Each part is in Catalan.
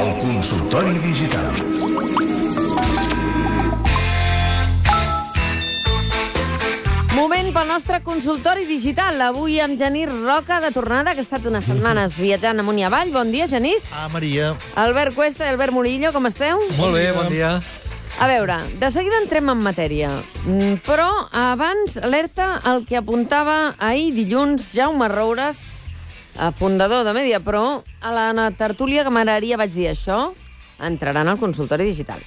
El consultori digital. Moment pel nostre consultori digital. Avui amb Genís Roca, de tornada, que ha estat unes setmanes viatjant amunt i avall. Bon dia, Genís. Ah, Maria. Albert Cuesta i Albert Murillo, com esteu? Molt bé, bon dia. A veure, de seguida entrem en matèria. Mm, Però abans, alerta el que apuntava ahir dilluns Jaume Roures, fundador de MediaPro, a la tertúlia que m'agradaria vaig dir això, entraran al consultori digital.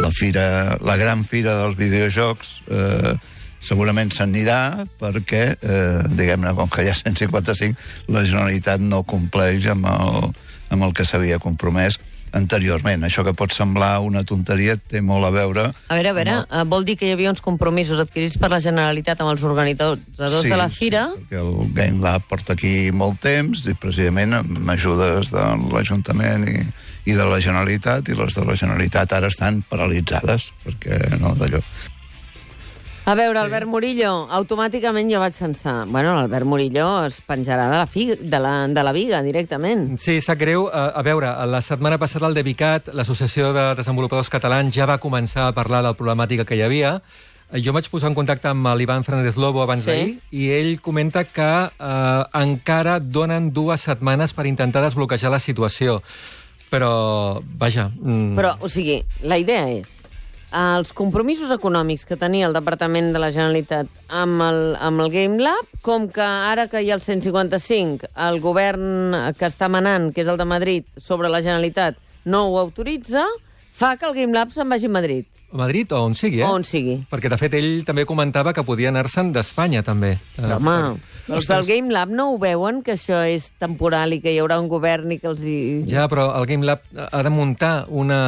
La fira, la gran fira dels videojocs eh, segurament s'anirà perquè, eh, diguem-ne, com que hi ha 155, la Generalitat no compleix amb el, amb el que s'havia compromès anteriorment. Això que pot semblar una tonteria té molt a veure... A veure, a veure, eh, vol dir que hi havia uns compromisos adquirits per la Generalitat amb els organitzadors de la fira? Sí, perquè el Game Lab porta aquí molt temps i precisament amb ajudes de l'Ajuntament i, i de la Generalitat i les de la Generalitat ara estan paralitzades perquè no d'allò A veure, Albert Murillo, automàticament jo vaig pensar, bueno, l'Albert Murillo es penjarà de la, figa, de la, de la viga directament. Sí, sap greu. A, a veure, la setmana passada el DEVICAT, l'Associació de Desenvolupadors Catalans, ja va començar a parlar de la problemàtica que hi havia. Jo vaig posar en contacte amb l'Ivan Fernández Lobo abans Sí. d'ahir i ell comenta que eh, encara donen dues setmanes per intentar desbloquejar la situació. Però, vaja... Mm, Però, o sigui, la idea és els compromisos econòmics que tenia el Departament de la Generalitat amb el, amb el Game Lab, com que ara que hi ha el 155, el govern que està manant, que és el de Madrid, sobre la Generalitat, no ho autoritza, fa que el Game Lab se'n vagi a Madrid, A Madrid o on sigui, eh? o on sigui. Perquè, de fet, ell també comentava que podia anar-se'n d'Espanya, també. Però, home, els del Game Lab no ho veuen, que això és temporal i que hi haurà un govern i que els hi... Ja, però el Game Lab ha de muntar una...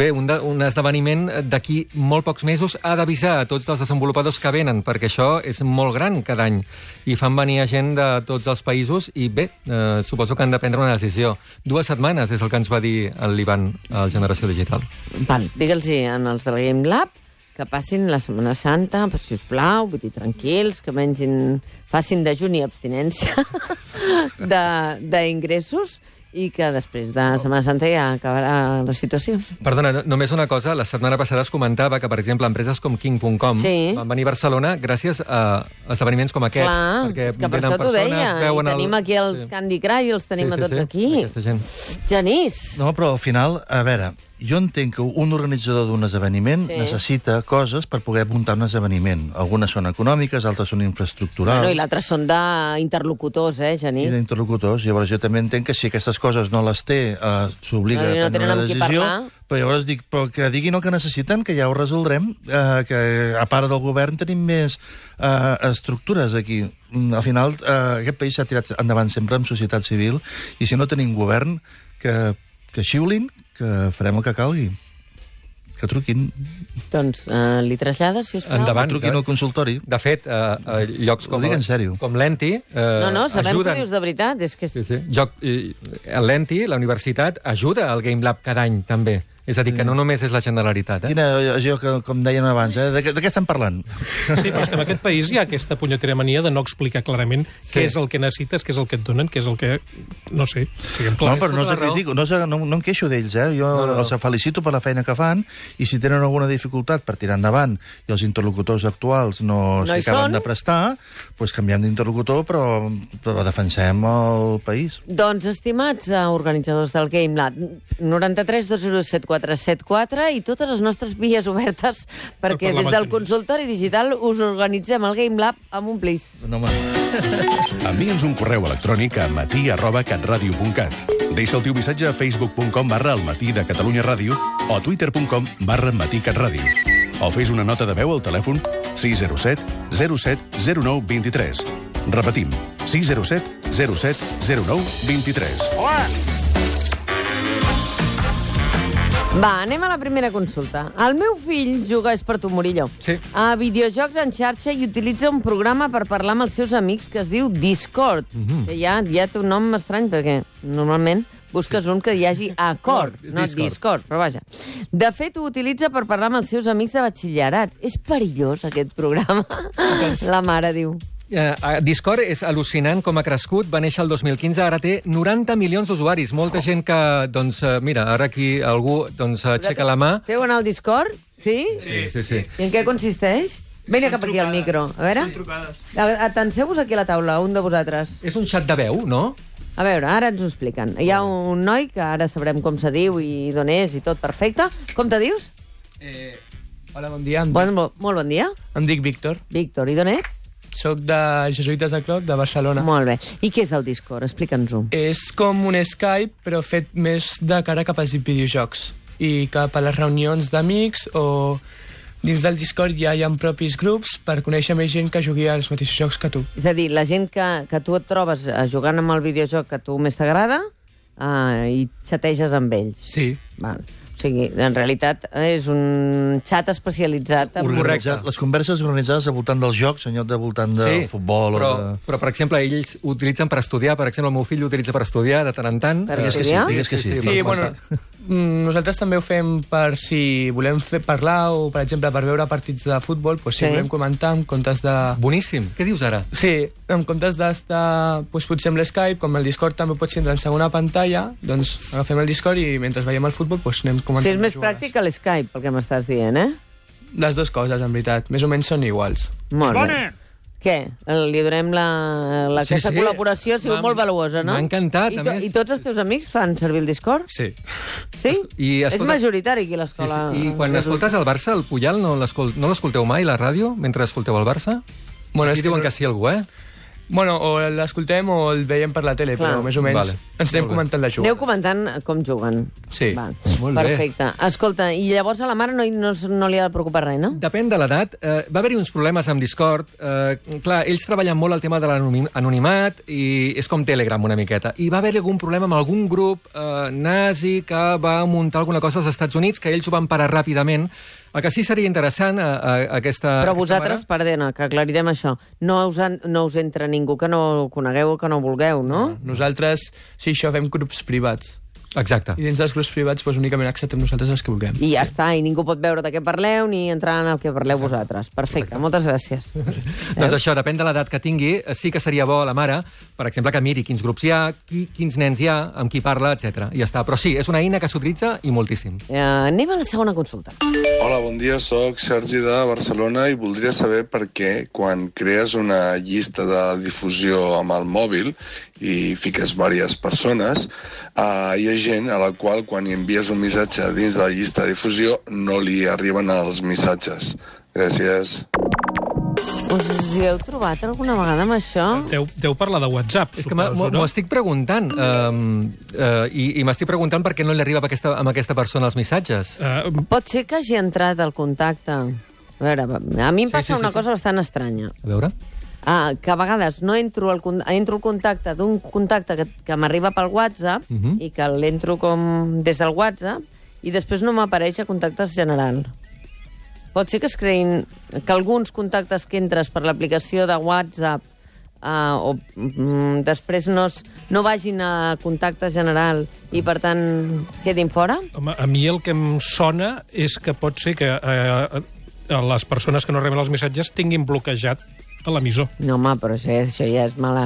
Bé, un, de, un esdeveniment d'aquí molt pocs mesos. Ha d'avisar a tots els desenvolupadors que venen, perquè això és molt gran cada any. I fan venir gent de tots els països i, bé, eh, suposo que han de prendre una decisió. Dues setmanes és el que ens va dir l'Ivan al Generació Digital. Val, digue'ls en els del Game Lab que passin la Setmana Santa, però, si us plau, vull dir, tranquils, que mengin, facin de i abstinència de- d'ingressos i que després de Setmana Santa ja acabarà la situació. Perdona, no- només una cosa. La setmana passada es comentava que, per exemple, empreses com King.com Sí. van venir a Barcelona gràcies a esdeveniments com aquest. Clar, perquè és que per això t'ho persones, deia. I veuen el- tenim aquí els Sí. Candy Crush i els tenim Sí, a sí, tots sí, aquí. Genís, No, però al final, a veure, jo entenc que un organitzador d'un esdeveniment Sí. necessita coses per poder muntar un esdeveniment. Algunes són econòmiques, altres són infraestructurals bueno, i l'altre són d'interlocutors, eh, i Genís? d'interlocutors. Llavors jo també entenc que si aquestes coses no les té, eh, s'obliga No, no a prendre una decisió. Però llavors dic, però que diguin el que necessiten, que ja ho resoldrem, eh, que a part del govern tenim més eh, estructures aquí. Mm, Al final, eh, aquest país s'ha tirat endavant sempre amb societat civil, i si no tenim govern, que, que xiulin, que farem el que calgui. Que truquin, Doncs eh, li trasllades, si us plau? Endavant. que truquin al consultori. De fet, eh, a llocs com, en sèrio. com l'Enti... Eh, No, no, sabem ajuden... que dius de veritat. És que... Sí, sí. Joc, i, l'Enti, la universitat, ajuda al Game Lab cada any, també. És a dir, que no només és la Generalitat, eh? Quina, allò que, com dèiem abans, eh? de, de què estem parlant? Sí, però és que en aquest país hi ha aquesta punyetera mania de no explicar clarament Sí. què és el que necessites, què és el que et donen, què és el que... No sé, siguem No, però no tota critico, no, no, no em queixo d'ells, eh? Jo No, no, els felicito per la feina que fan i si tenen alguna dificultat per tirar endavant i els interlocutors actuals no, No hi s'hi acaben són. de prestar, doncs canviem d'interlocutor, però, però defensem el país. Doncs, estimats eh, organitzadors del Game Lab, 93 207 474 i totes les nostres vies obertes perquè des del consultori digital us organitzem el Game Lab amb un plis. No. Envia'ns un correu electrònic a matí arroba catradio.cat. Deixa el teu missatge a facebook.com barra el matí de Catalunya Ràdio o a twitter.com barra matí catradio. O fes una nota de veu al telèfon 607 07 09 23. Repetim, 607 07 09 23. Va, anem a la primera consulta. El meu fill juga, és per tu, Murillo, Sí. a videojocs en xarxa i utilitza un programa per parlar amb els seus amics que es diu Discord, Mhm. que ja, ja té un nom estrany, perquè normalment busques un que hi hagi acord, No, no Discord. Discord, però vaja. De fet, ho utilitza per parlar amb els seus amics de batxillerat. És perillós, aquest programa. La mare diu. Eh, Discord és al·lucinant com ha crescut, va néixer el 2015, ara té 90 milions d'usuaris. Molta gent que, doncs, eh, mira, ara aquí algú doncs, aixeca la mà. Feu anar al Discord? Sí? Sí, sí, sí. I en què consisteix? Vine cap aquí al micro. A veure. A- Atanseu-vos aquí a la taula, un de vosaltres. És un xat de veu, no? A veure, ara ens ho expliquen. Hi ha un noi que ara sabrem com se diu i d'on és i tot perfecte. Com te dius? Eh, hola, bon dia. Bon, molt, molt bon dia. em dic Víctor. Víctor, i d'on ets? Soc de Jesuïtes de Clot, de Barcelona. Molt bé. I què és el Discord? Explica'ns-ho. És com un Skype, però fet més de cara cap als videojocs i cap a les reunions d'amics o dins del Discord ja hi ha propis grups per conèixer més gent que jugui als mateixos jocs que tu. És a dir, la gent que, que tu et trobes eh, jugant amb el videojoc que tu més t'agrada eh, i xateges amb ells. Sí. Val. O sigui, en realitat és un xat especialitzat en... Organitzat, les converses organitzades al voltant dels jocs, en lloc de voltant del futbol però, o de... però, per exemple, ells ho utilitzen per estudiar. Per exemple, el meu fill ho utilitza per estudiar de tant en tant. Per Digues que sí, estudiar? digues que sí. Sí, per bueno, mm, nosaltres també ho fem per si volem fer parlar o, per exemple, per veure partits de futbol, doncs, si Sí. volem comentar en comptes de... Boníssim. Què dius ara? Sí, en comptes d'estar doncs, potser amb l'Skype, com el Discord també pots tindre en segona pantalla, doncs agafem el Discord i mentre veiem el futbol doncs, anem comentant. Sí, és més pràctic que l'Skype, pel que m'estàs dient, eh? Les dues coses, en veritat. Més o menys són iguals. Molt bé. Què? Li donem la, la Sí, aquesta sí. col·laboració ha sigut M'ha- molt valuosa, no? m'ha encantat, I, a to, més. I tots els teus amics fan servir el Discord? Sí. Sí? I És escolta- majoritari aquí a Sí, l'escola. sí. I quan escoltes el Barça, el Puyal, no l'escol- no l'escolteu mai, la ràdio, mentre escolteu el Barça? Bueno, Aquí és que diuen que sí, algú, eh? Bueno, o l'escoltem o el veiem per la tele, Clar. però més o menys Vale. ens anem comentant les Aneu jugades. comentant com juguen. Sí. Val. Molt bé. Perfecte. Escolta, i llavors a la mare no, no, no li ha de preocupar res, no? Depèn de l'edat. Eh, va haver-hi uns problemes amb Discord. Eh, clar, ells treballen molt el tema de l'anonimat i és com Telegram una miqueta. I va haver-hi algun problema amb algun grup eh, nazi que va muntar alguna cosa als Estats Units que ells ho van parar ràpidament. El que sí seria interessant, a, a, a aquesta... Però aquesta vosaltres, perdona, que aclarirem això, no us, en, no us entra ningú que no conegueu o que no vulgueu, no? Nosaltres, sí, això fem grups privats. Exacte. I dins dels grups privats doncs, únicament acceptem nosaltres els que vulguem. I ja està, i ningú pot veure de què parleu ni entrar en el que parleu vosaltres. Perfecte, moltes gràcies. Doncs això, depèn de l'edat que tingui. Sí que seria bo a la mare, per exemple, que miri quins grups hi ha, qui, quins nens hi ha, amb qui parla, etc. I ja està. Però sí, és una eina que s'utilitza i moltíssim. Eh, anem a la segona consulta. Hola, bon dia, sóc Sergi de Barcelona i voldria saber per què quan crees una llista de difusió amb el mòbil i fiques diverses persones, eh, hi ha gent a la qual quan hi envies un missatge dins de la llista de difusió no li arriben els missatges. Gràcies. Us hi heu trobat alguna vegada amb això? Deu, deu parlar de WhatsApp, És que m'ho no? estic preguntant, um, uh, i, i m'estic preguntant per què no li arriba amb aquesta, amb aquesta persona els missatges. Uh, Pot ser que hagi entrat al contacte... A veure, a mi em Sí, passa sí, sí, una sí. cosa bastant estranya. A veure... Ah, que a vegades no entro al, con- entro al contacte d'un contacte que, que m'arriba pel WhatsApp Mhm. i que l'entro com des del WhatsApp i després no m'apareix a contactes general. Pot ser que es creïn que alguns contactes que entres per l'aplicació de WhatsApp uh, o mm, després no, es, no vagin a contacte general i, per tant, quedin fora? home, a mi el que em sona és que pot ser que eh, les persones que no reben els missatges tinguin bloquejat a l'emissor. No, home, però això, ja- això ja és mala...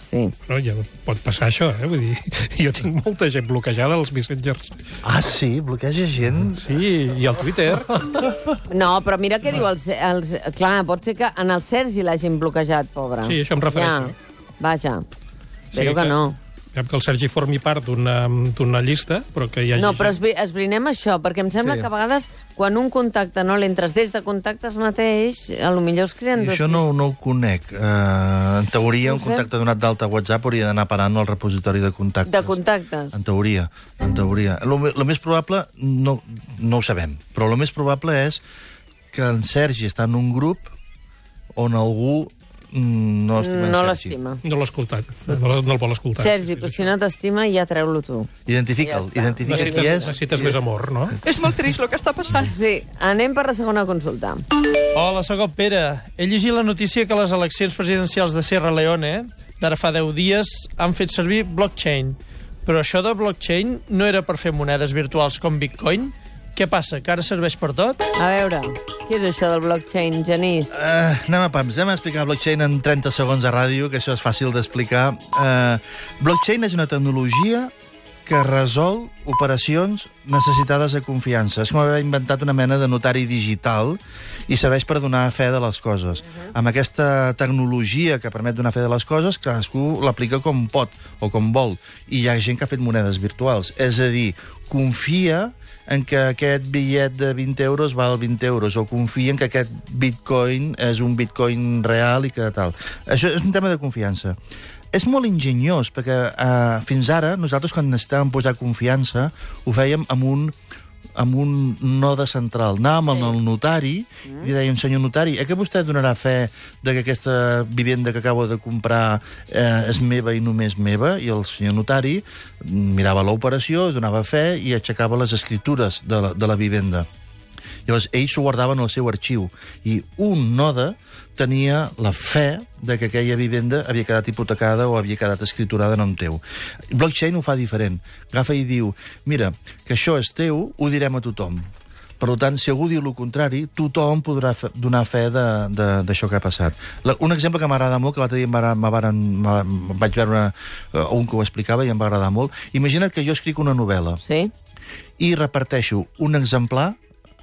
Sí. No, ja pot passar això, eh? Vull dir, jo tinc molta gent bloquejada als messengers. Ah, sí? Bloqueja gent? Sí, i al Twitter. No, però mira què diu el, Se- el... Clar, pot ser que en el Sergi l'hagin bloquejat, pobre. Sí, això em refereixo. Ja. Vaja. Espero Sí, que que- no. Que el Sergi formi part d'una d'una llista, però que hi hagi... No, però esbri esbrinem això, perquè em sembla Sí. que a vegades quan un contacte no l'entres des de contactes mateix, a lo millor es creen I dos... això no, no ho conec. Uh, en teoria, No un sé. contacte donat d'alta a WhatsApp hauria d'anar parant al repositori de contactes. De contactes. En teoria, en teoria. Lo, lo més probable, no, no ho sabem, però el més probable és que en Sergi està en un grup on algú no estima en No l'estima. No l'ha escoltat, no, no el vol escoltar. Sergi, però si no t'estima, ja treu-lo tu. Identifica'l, Ja identifica qui Necessites, és. necessites més amor, no? És molt trist el que està passant. Sí, anem per la segona consulta. Hola, sóc el Pere. He llegit la notícia que les eleccions presidencials de Sierra Leone, d'ara fa 10 dies, han fet servir blockchain. Però això de blockchain no era per fer monedes virtuals com Bitcoin? Què passa, que ara serveix per tot? A veure, què és això del blockchain, Genís? Uh, anem a pams, anem a explicar blockchain en 30 segons a ràdio, que això és fàcil d'explicar. Uh, blockchain és una tecnologia que resol operacions necessitades de confiança. És com haver inventat una mena de notari digital i serveix per donar fe de les coses. Uh -huh. Amb aquesta tecnologia que permet donar fe de les coses, cadascú l'aplica com pot o com vol. I hi ha gent que ha fet monedes virtuals. És a dir, confia en que aquest bitllet de 20 euros val 20 euros, o confia en que aquest bitcoin és un bitcoin real i que tal. Això és un tema de confiança. És molt ingeniós, perquè eh, fins ara nosaltres quan necessitàvem posar confiança ho fèiem amb un amb un node central. Anàvem sí. al notari mm. i dèiem, senyor notari, eh que vostè donarà fe de que aquesta vivenda que acabo de comprar eh, és meva i només meva? I el senyor notari mirava l'operació, donava fe i aixecava les escritures de la, de la vivenda. Llavors, ells s'ho guardaven al seu arxiu. I un node tenia la fe de que aquella vivenda havia quedat hipotecada o havia quedat escriturada en nom teu. Blockchain ho fa diferent. Agafa i diu, mira, que això és teu, ho direm a tothom. Per tant, si algú diu el contrari, tothom podrà fe, donar fe d'això que ha passat. La, un exemple que m'agrada molt, que l'altre dia em vaig veure una, uh, un que ho explicava i em va agradar molt. Imagina't que jo escric una novel·la Sí? i reparteixo un exemplar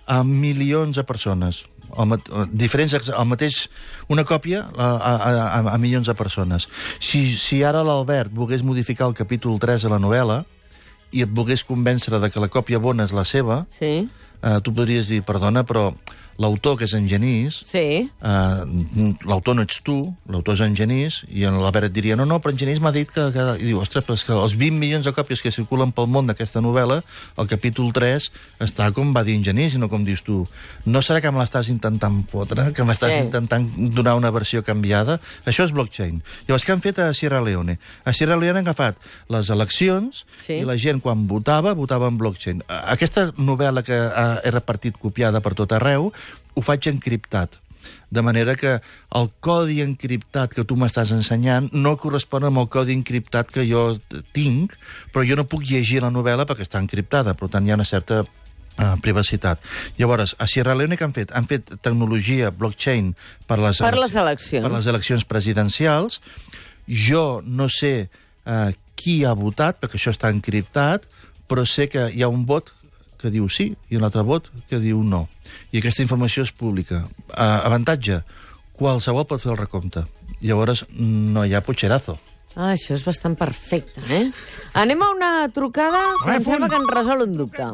a milions de persones el, eh, diferents, el mateix, una còpia a, a, a, a milions de persones. Si, si ara l'Albert volgués modificar el capítol 3 de la novel·la i et volgués convèncer de que la còpia bona és la seva, Sí? eh, tu podries dir, perdona, però l'autor, que és en Genís, Sí? eh, l'autor no ets tu, l'autor és en Genís, i en l'Albert et diria, no, no, però en Genís m'ha dit que, que... I diu, ostres, però és que els 20 milions de còpies que circulen pel món d'aquesta novel·la, el capítol 3 està com va dir en Genís i no com dius tu. No serà que me l'estàs intentant fotre, que m'estàs Sí. intentant donar una versió canviada? Això és blockchain. Llavors, què han fet a Sierra Leone? A Sierra Leone han agafat les eleccions Sí. i la gent, quan votava, votava en blockchain. A- Aquesta novel·la que ha, he repartit copiada per tot arreu, ho faig encriptat. De manera que el codi encriptat que tu m'estàs ensenyant no correspon amb el codi encriptat que jo tinc, però jo no puc llegir la novel·la perquè està encriptada. Per tant, hi ha una certa uh, privacitat. Llavors, a Sierra Leone què han fet? Han fet tecnologia blockchain per les, Per les eleccions. per les eleccions presidencials. Jo no sé uh, qui ha votat, perquè això està encriptat, però sé que hi ha un vot que diu sí i un altre vot que diu no. I aquesta informació és pública. Uh, avantatge, qualsevol pot fer el recompte. Llavors no hi ha potxerazo. Ah, això és bastant perfecte, eh? Anem a una trucada que em sembla que ens resol un dubte.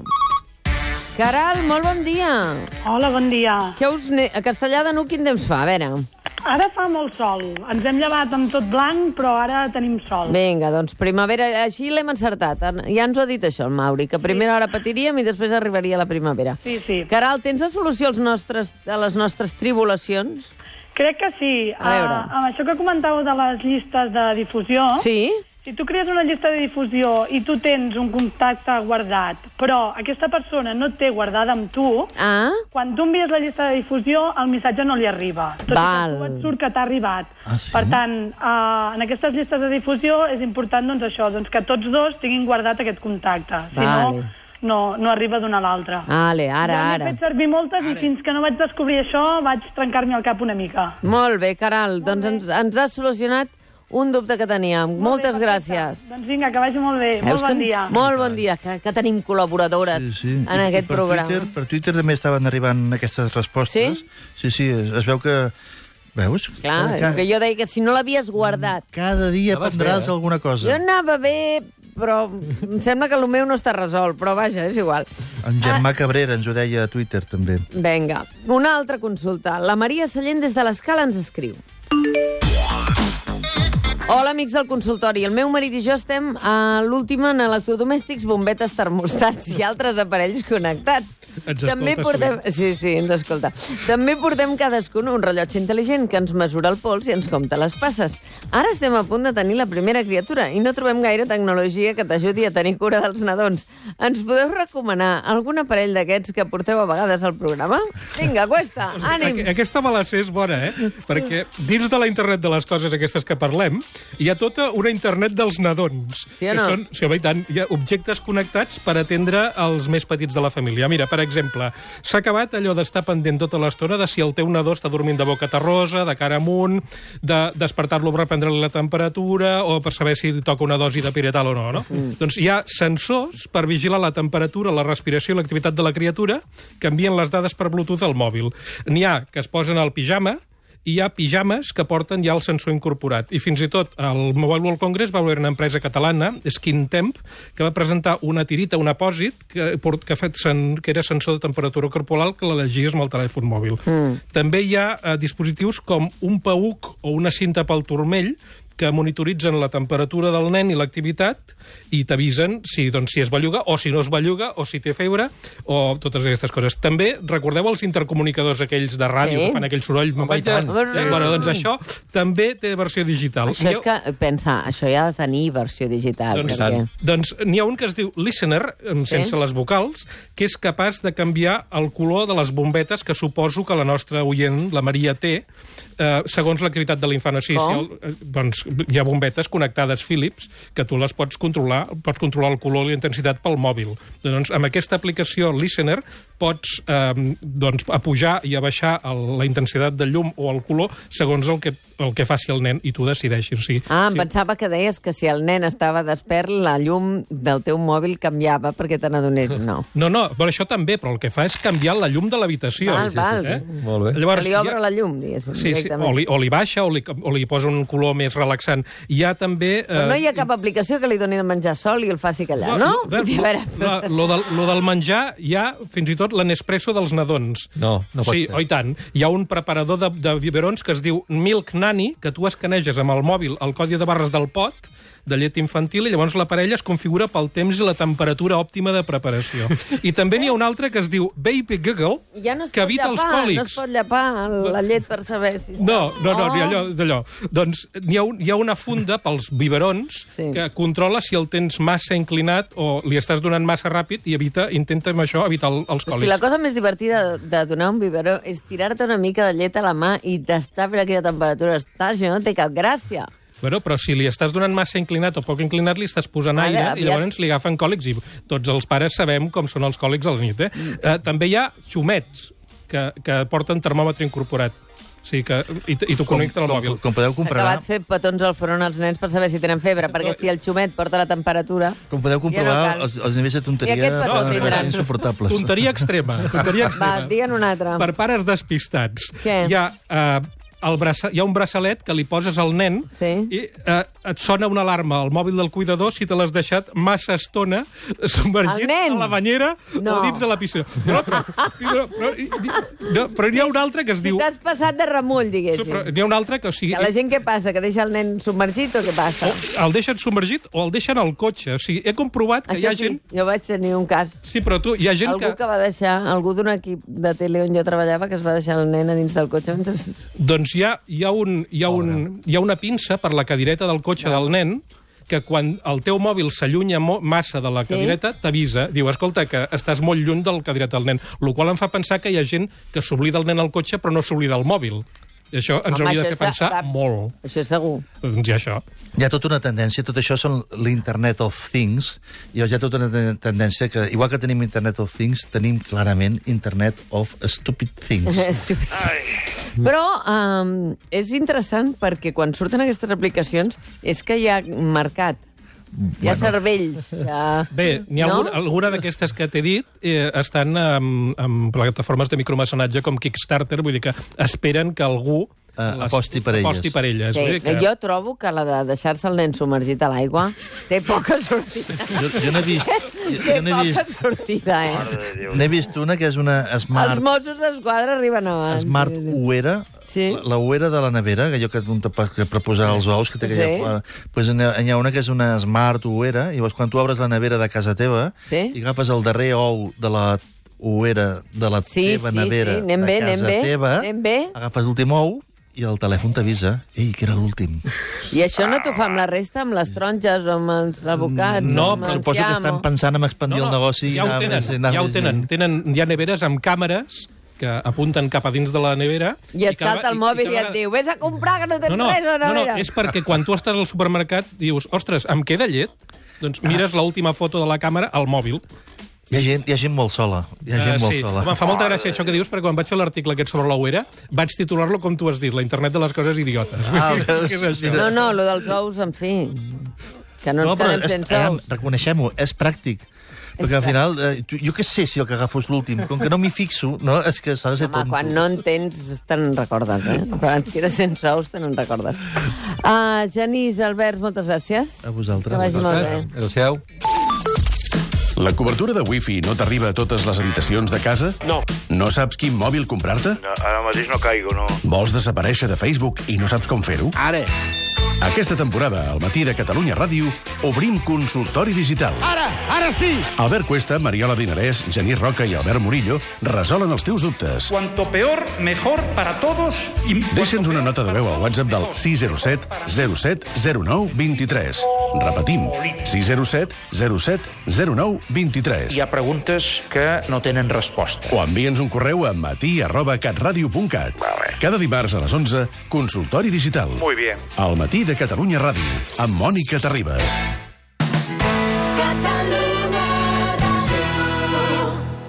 Caral, molt bon dia. Hola, bon dia. Què us ne... A Castellà de Nuc quin temps fa? A veure. Ara fa molt sol. Ens hem llevat amb tot blanc, però ara tenim sol. Vinga, doncs primavera, així l'hem encertat. Ja ens ho ha dit això, el Mauri, que a primera hora patiríem i després arribaria la primavera. Sí, sí. Caral, tens la solució als nostres, a les nostres tribulacions? Crec que sí. A veure. Ah, amb això que comentàveu de les llistes de difusió... Sí? Si tu crees una llista de difusió i tu tens un contacte guardat, però aquesta persona no et té guardada amb tu, Ah? quan tu envies la llista de difusió, el missatge no li arriba. Tot i Val. que tu et surt que t'ha arribat. Ah, sí? Per tant, uh, en aquestes llistes de difusió és important doncs, això, doncs, que tots dos tinguin guardat aquest contacte. Si Vale. no, no, no arriba d'un a l'altre. Ale, ara, ja ara. n'he fet servir moltes i fins que no vaig descobrir això vaig trencar-me el cap una mica. Molt bé, Caral, doncs ens, ens has solucionat un dubte que teníem. Moltes Molt bé, perfecte. gràcies. Doncs vinga, que vagi molt bé. Veus molt bon que- dia. Molt bon dia, que, que tenim col·laboradores Sí, sí. en I- i aquest per programa. Twitter, per Twitter també estaven arribant aquestes respostes. Sí? Sí, sí, es, es veu que... Veus? Clar, Cada- que jo deia que si no l'havies guardat... Cada dia Anaves aprendràs bé, eh? alguna Jo cosa. anava bé, però em sembla que el meu no està resolt, però vaja, és igual. En Germà Cabrera ens ho deia a Twitter, també. Vinga, una altra consulta. La Maria Sallent des de l'Escala ens escriu. Hola, amics del consultori. El meu marit i jo estem a l'última en electrodomèstics, bombetes, termostats i altres aparells connectats. Ens També portem... Sí, sí, ens escolta. També portem cadascun un rellotge intel·ligent que ens mesura el pols i ens compta les passes. Ara estem a punt de tenir la primera criatura i no trobem gaire tecnologia que t'ajudi a tenir cura dels nadons. Ens podeu recomanar algun aparell d'aquests que porteu a vegades al programa? Vinga, cuesta, ànim! Aqu- Aquesta me la sé, és bona, eh? Perquè dins de la internet de les coses aquestes que parlem, hi ha tota una internet dels nadons. Sí o no? Que són, sí, home, i tant, hi ha objectes connectats per atendre els més petits de la família. Mira, per exemple, s'ha acabat allò d'estar pendent tota l'estona de si el teu nadó està dormint de boca terrosa, de cara amunt, de despertar-lo per prendre-li la temperatura o per saber si li toca una dosi de piretal o no, no? Mm. Doncs hi ha sensors per vigilar la temperatura, la respiració i l'activitat de la criatura que envien les dades per Bluetooth al mòbil. N'hi ha que es posen al pijama, i hi ha pijames que porten ja el sensor incorporat. I fins i tot al Mobile World Congress va haver una empresa catalana, Skin Temp, que va presentar una tirita, un apòsit, que, que, ha fet sen, que era sensor de temperatura corporal que l'elegies amb el telèfon mòbil. Mm. També hi ha eh, dispositius com un pauc o una cinta pel turmell que monitoritzen la temperatura del nen i l'activitat i t'avisen si, doncs, si es belluga o si no es belluga o si té febre o totes aquestes coses. També recordeu els intercomunicadors aquells de ràdio Sí. que fan aquell soroll? Me'n vaig a... tant. Sí, bueno, doncs això també té versió digital. Això és ha- que, pensa, això ja ha de tenir versió digital. doncs, perquè... doncs n'hi ha un que es diu Listener, em, Sí. sense les vocals, que és capaç de canviar el color de les bombetes que suposo que la nostra oient, la Maria, té, eh, segons l'activitat de l'infant. O sigui, si el, eh, doncs, hi ha bombetes connectades Philips que tu les pots controlar, pots controlar el color i la intensitat pel mòbil. Doncs amb aquesta aplicació Listener pots eh, doncs, a pujar i a baixar el, la intensitat del llum o el color segons el que, el que faci el nen i tu decideixis. O sigui, Ah, em si- pensava que deies que si el nen estava despert, la llum del teu mòbil canviava perquè te n'adones. No. No, no, però això també, però el que fa és canviar la llum de l'habitació. Val, val. Eh? Molt bé. Llavors, que li obre ha- la llum, diguéssim, Sí, sí, o li, o li baixa o li, o li posa un color més relaxant. Hi ha també... eh, Però no hi ha cap aplicació que li doni de menjar sol i el faci callar, no? a veure, a lo, lo, del, lo del menjar hi ha fins i tot l'Nespresso dels nadons. No, no pot sí, ser. oi tant. Hi ha un preparador de, de biberons que es diu Milk Nanny, que tu escaneges amb el mòbil el codi de barres del pot, de llet infantil i llavors la parella es configura pel temps i la temperatura òptima de preparació. I també n'hi ha un altre que es diu Baby Giggle, ja no que evita els llapar, còlics. no es pot llapar la llet per saber si està... No, no, no, Oh. ni allò, d'allò. Doncs n'hi ha, un, hi ha una funda pels biberons Sí. que controla si el tens massa inclinat o li estàs donant massa ràpid i evita, intenta amb això evitar el, els O còlics. sigui, la cosa més divertida de, de donar un biberó és tirar-te una mica de llet a la mà i d'estar per aquella temperatura està, això no té cap gràcia. Bueno, però si li estàs donant massa inclinat o poc inclinat, li estàs posant Ara, aire i aviat. llavors li agafen còlics. I tots els pares sabem com són els còlics a la nit. Eh? Mm. Eh, també hi ha xumets que, que porten termòmetre incorporat. Sigui que, i, i t'ho connecten al mòbil. Com podeu S'ha comprovar, acabat fer petons al front als nens per saber si tenen febre, perquè si el xumet porta la temperatura... com podeu Ja no comprovar cal. els, els nivells de tonteria I aquest petó són insuportables. Tonteria extrema. Tonteria Va, extrema. digue'n un altre. Per pares despistats. Què? Hi ha, eh, el braça, hi ha un braçalet que li poses al nen Sí. i eh, et sona una alarma al mòbil del cuidador si te l'has deixat massa estona submergit a la banyera No. o dins de la piscina. No, però, però, però, no, però n'hi ha un altre que es Si diu... t'has passat de remull, diguéssim. Però N'hi ha un altre que, o sigui, Que la gent què passa? Que deixa el nen submergit o què passa? el deixen submergit o el deixen al cotxe. O sigui, he comprovat que hi Això ha sí, gent... jo vaig tenir un cas. Sí, però tu, hi ha gent Algú que... que va deixar, algú d'un equip de tele on jo treballava que es va deixar el nen a dins del cotxe mentre... Doncs hi ha, hi, ha un, hi, ha un, hi ha una pinça per la cadireta del cotxe del nen que quan el teu mòbil s'allunya mo- massa de la Sí? cadireta, t'avisa. Diu, escolta, que estàs molt lluny del cadireta del nen. El qual em fa pensar que hi ha gent que s'oblida el nen al cotxe però no s'oblida el mòbil. I això ens Home, hauria de fer pensar va- molt. Això és segur. Doncs hi ha això. Hi ha tota una tendència, tot això són l'Internet of Things, i hi ha tota una ten- tendència que, igual que tenim Internet of Things, tenim clarament Internet of Stupid Things. Estúpid. Però um, és interessant perquè quan surten aquestes aplicacions és que hi ha mercat. Hi ha cervells. Hi ha... Bé, n'hi ha no? alguna, alguna d'aquestes que t'he dit eh, estan en, en plataformes de micromecenatge com Kickstarter, vull dir que esperen que algú Eh, les- aposti per elles. Aposti per elles. Sí, que... Jo trobo que la de deixar-se el nen submergit a l'aigua té poca sortida. Jo, jo n'he vist, jo, té jo poca vist, sortida, eh? n'he vist una que és una Els Smart, Mossos d'Esquadra arriben abans. smart uera, Sí. la, la uera de la nevera, que allò que, un tapa- que per posar els ous, que té aquella... Sí. Pues n'hi ha, una que és una Smart uera, i llavors quan tu obres la nevera de casa teva Sí. i agafes el darrer ou de la uera de la Sí, teva sí, nevera sí, anem de bé, casa anem bé, teva, anem bé. agafes l'últim ou i el telèfon t'avisa, ei, que era l'últim. I això no t'ho fa amb la resta, amb les taronges o amb els advocats? No, amb el Suposo que estan pensant en expandir el negoci. i ja ho tenen, anar ja ho tenen. tenen. Hi ha neveres amb càmeres que apunten cap a dins de la nevera... I et cada- salta el mòbil i, cada et diu, vés a comprar, que no tens No, no, res a la no, no, nevera. és perquè quan tu estàs al supermercat dius, ostres, em queda llet? Doncs mires l'última foto de la càmera al mòbil Hi ha gent, hi ha gent molt sola. Hi ha gent Eh, molt sí, sola. Home, fa molta gràcia això que dius, perquè quan vaig fer l'article aquest sobre l'Ouera, vaig titular-lo com tu has dit, la internet de les coses idiotes. Ah, és això? No, no, lo dels ous, en fi, que no ens però quedem sense eh, ous. Reconeixem-ho, és pràctic. Perquè al final, eh, tu- jo què sé si el que agafo és l'últim. Com que no m'hi fixo, no, és que s'ha de ser Home, tonto. quan no en tens, te n'en recordes, eh? Quan et quedes sense ous, te n'en recordes. Uh, Genís, Albert, moltes gràcies. A vosaltres. Que vagi molt bé. Adéu-siau. La cobertura de wifi no t'arriba a totes les habitacions de casa? No. No saps quin mòbil comprar-te? No, ara mateix no caigo, no. Vols desaparèixer de Facebook i no saps com fer-ho? Ara. Aquesta temporada, al matí de Catalunya Ràdio, obrim consultori digital. Ara, ara sí! Albert Cuesta, Mariola Dinarès, Genís Roca i Albert Murillo resolen els teus dubtes. Cuanto peor, mejor para todos. Y... Deixa'ns una nota de veu al WhatsApp del 607 07 09 23. Repetim, 607 07 09 23. Hi ha preguntes que no tenen resposta. O envia'ns un correu a matí arroba catradio.cat. Cada dimarts a les 11, consultori digital. Muy bien. Al matí de Catalunya Ràdio, amb Mònica Terribas.